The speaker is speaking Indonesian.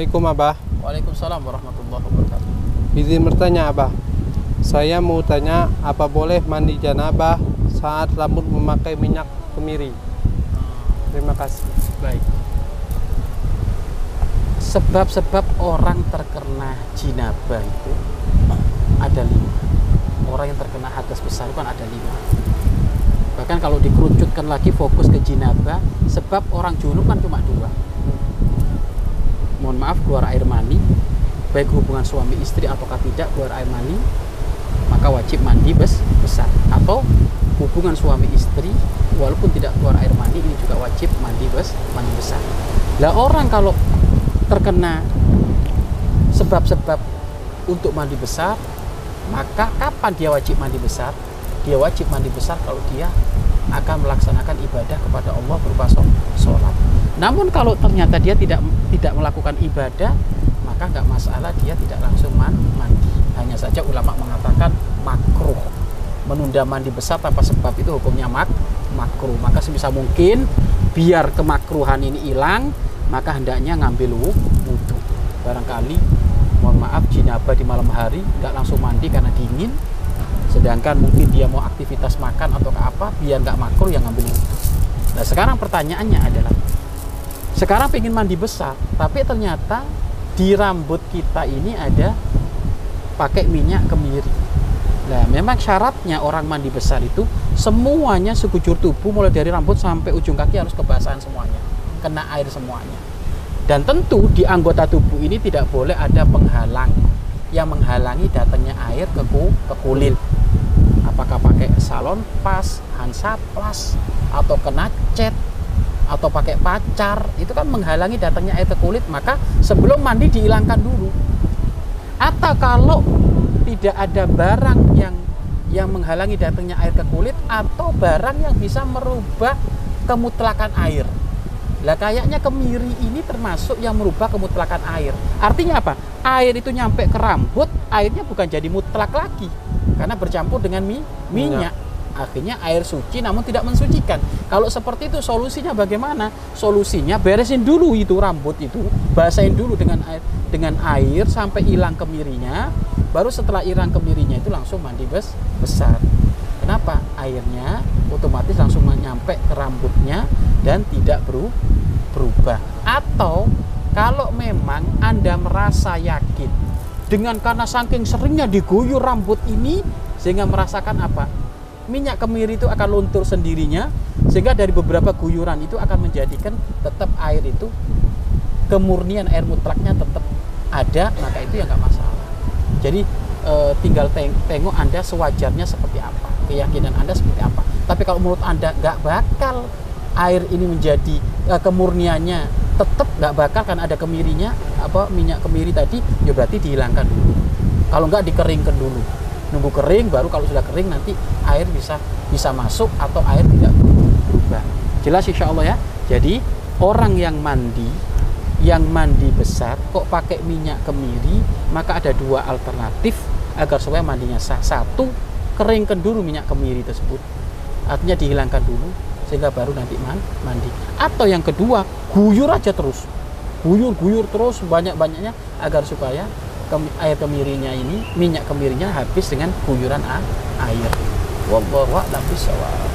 Assalamualaikum Abah. Waalaikumsalam warahmatullahi wabarakatuh. Izin bertanya Abah. Saya mau tanya apa boleh mandi janabah saat rambut memakai minyak kemiri? Terima kasih. Baik. Sebab-sebab orang terkena jinabah itu ada lima. Orang yang terkena hadas besar itu kan ada lima. Bahkan kalau dikerucutkan lagi fokus ke jinabah, sebab orang junub kan cuma dua. Maaf keluar air mani, baik hubungan suami istri ataukah tidak keluar air mani, maka wajib mandi bes besar. Atau hubungan suami istri walaupun tidak keluar air mani ini juga wajib mandi bes mandi besar. Lah orang kalau terkena sebab-sebab untuk mandi besar, maka kapan dia wajib mandi besar? Dia wajib mandi besar kalau dia akan melaksanakan ibadah kepada Allah berupa sholat. Namun kalau ternyata dia tidak tidak melakukan ibadah, maka nggak masalah dia tidak langsung mandi. Hanya saja ulama mengatakan makruh menunda mandi besar tanpa sebab itu hukumnya mak makruh. Maka sebisa mungkin biar kemakruhan ini hilang, maka hendaknya ngambil wudhu. Barangkali mohon maaf jinabah di malam hari nggak langsung mandi karena dingin, sedangkan mungkin dia mau aktivitas makan atau ke apa biar nggak makruh yang ngambil wudhu. Nah sekarang pertanyaannya adalah sekarang pengen mandi besar tapi ternyata di rambut kita ini ada pakai minyak kemiri. Nah memang syaratnya orang mandi besar itu semuanya sekujur tubuh mulai dari rambut sampai ujung kaki harus kebasahan semuanya kena air semuanya. Dan tentu di anggota tubuh ini tidak boleh ada penghalang. Yang menghalangi datangnya air ke, ke kulit. Apakah pakai salon pas, hansaplas atau kena cat atau pakai pacar itu kan menghalangi datangnya air ke kulit maka sebelum mandi dihilangkan dulu. Atau kalau tidak ada barang yang yang menghalangi datangnya air ke kulit atau barang yang bisa merubah kemutlakan air. Lah kayaknya kemiri ini termasuk yang merubah kemutlakan air. Artinya apa? Air itu nyampe ke rambut airnya bukan jadi mutlak lagi karena bercampur dengan mi minyak akhirnya air suci namun tidak mensucikan. Kalau seperti itu solusinya bagaimana? Solusinya beresin dulu itu rambut itu, basahin dulu dengan air dengan air sampai hilang kemirinya, baru setelah hilang kemirinya itu langsung mandi bes besar. Kenapa? Airnya otomatis langsung nyampe ke rambutnya dan tidak berubah. Atau kalau memang Anda merasa yakin dengan karena saking seringnya diguyur rambut ini sehingga merasakan apa? Minyak kemiri itu akan luntur sendirinya sehingga dari beberapa guyuran itu akan menjadikan tetap air itu kemurnian air mutlaknya tetap ada maka itu ya nggak masalah. Jadi e, tinggal teng tengok anda sewajarnya seperti apa keyakinan anda seperti apa. Tapi kalau menurut anda nggak bakal air ini menjadi e, kemurniannya tetap nggak bakal kan ada kemirinya apa minyak kemiri tadi ya berarti dihilangkan dulu. Kalau nggak dikeringkan dulu nunggu kering baru kalau sudah kering nanti air bisa bisa masuk atau air tidak berubah. Jelas insya Allah ya. Jadi orang yang mandi yang mandi besar kok pakai minyak kemiri maka ada dua alternatif agar supaya mandinya sah. Satu keringkan dulu minyak kemiri tersebut. Artinya dihilangkan dulu sehingga baru nanti mandi. Atau yang kedua guyur aja terus. Guyur guyur terus banyak banyaknya agar supaya air kemirinya ini minyak kemirinya habis dengan guyuran air. Wallahu a'lam bishawab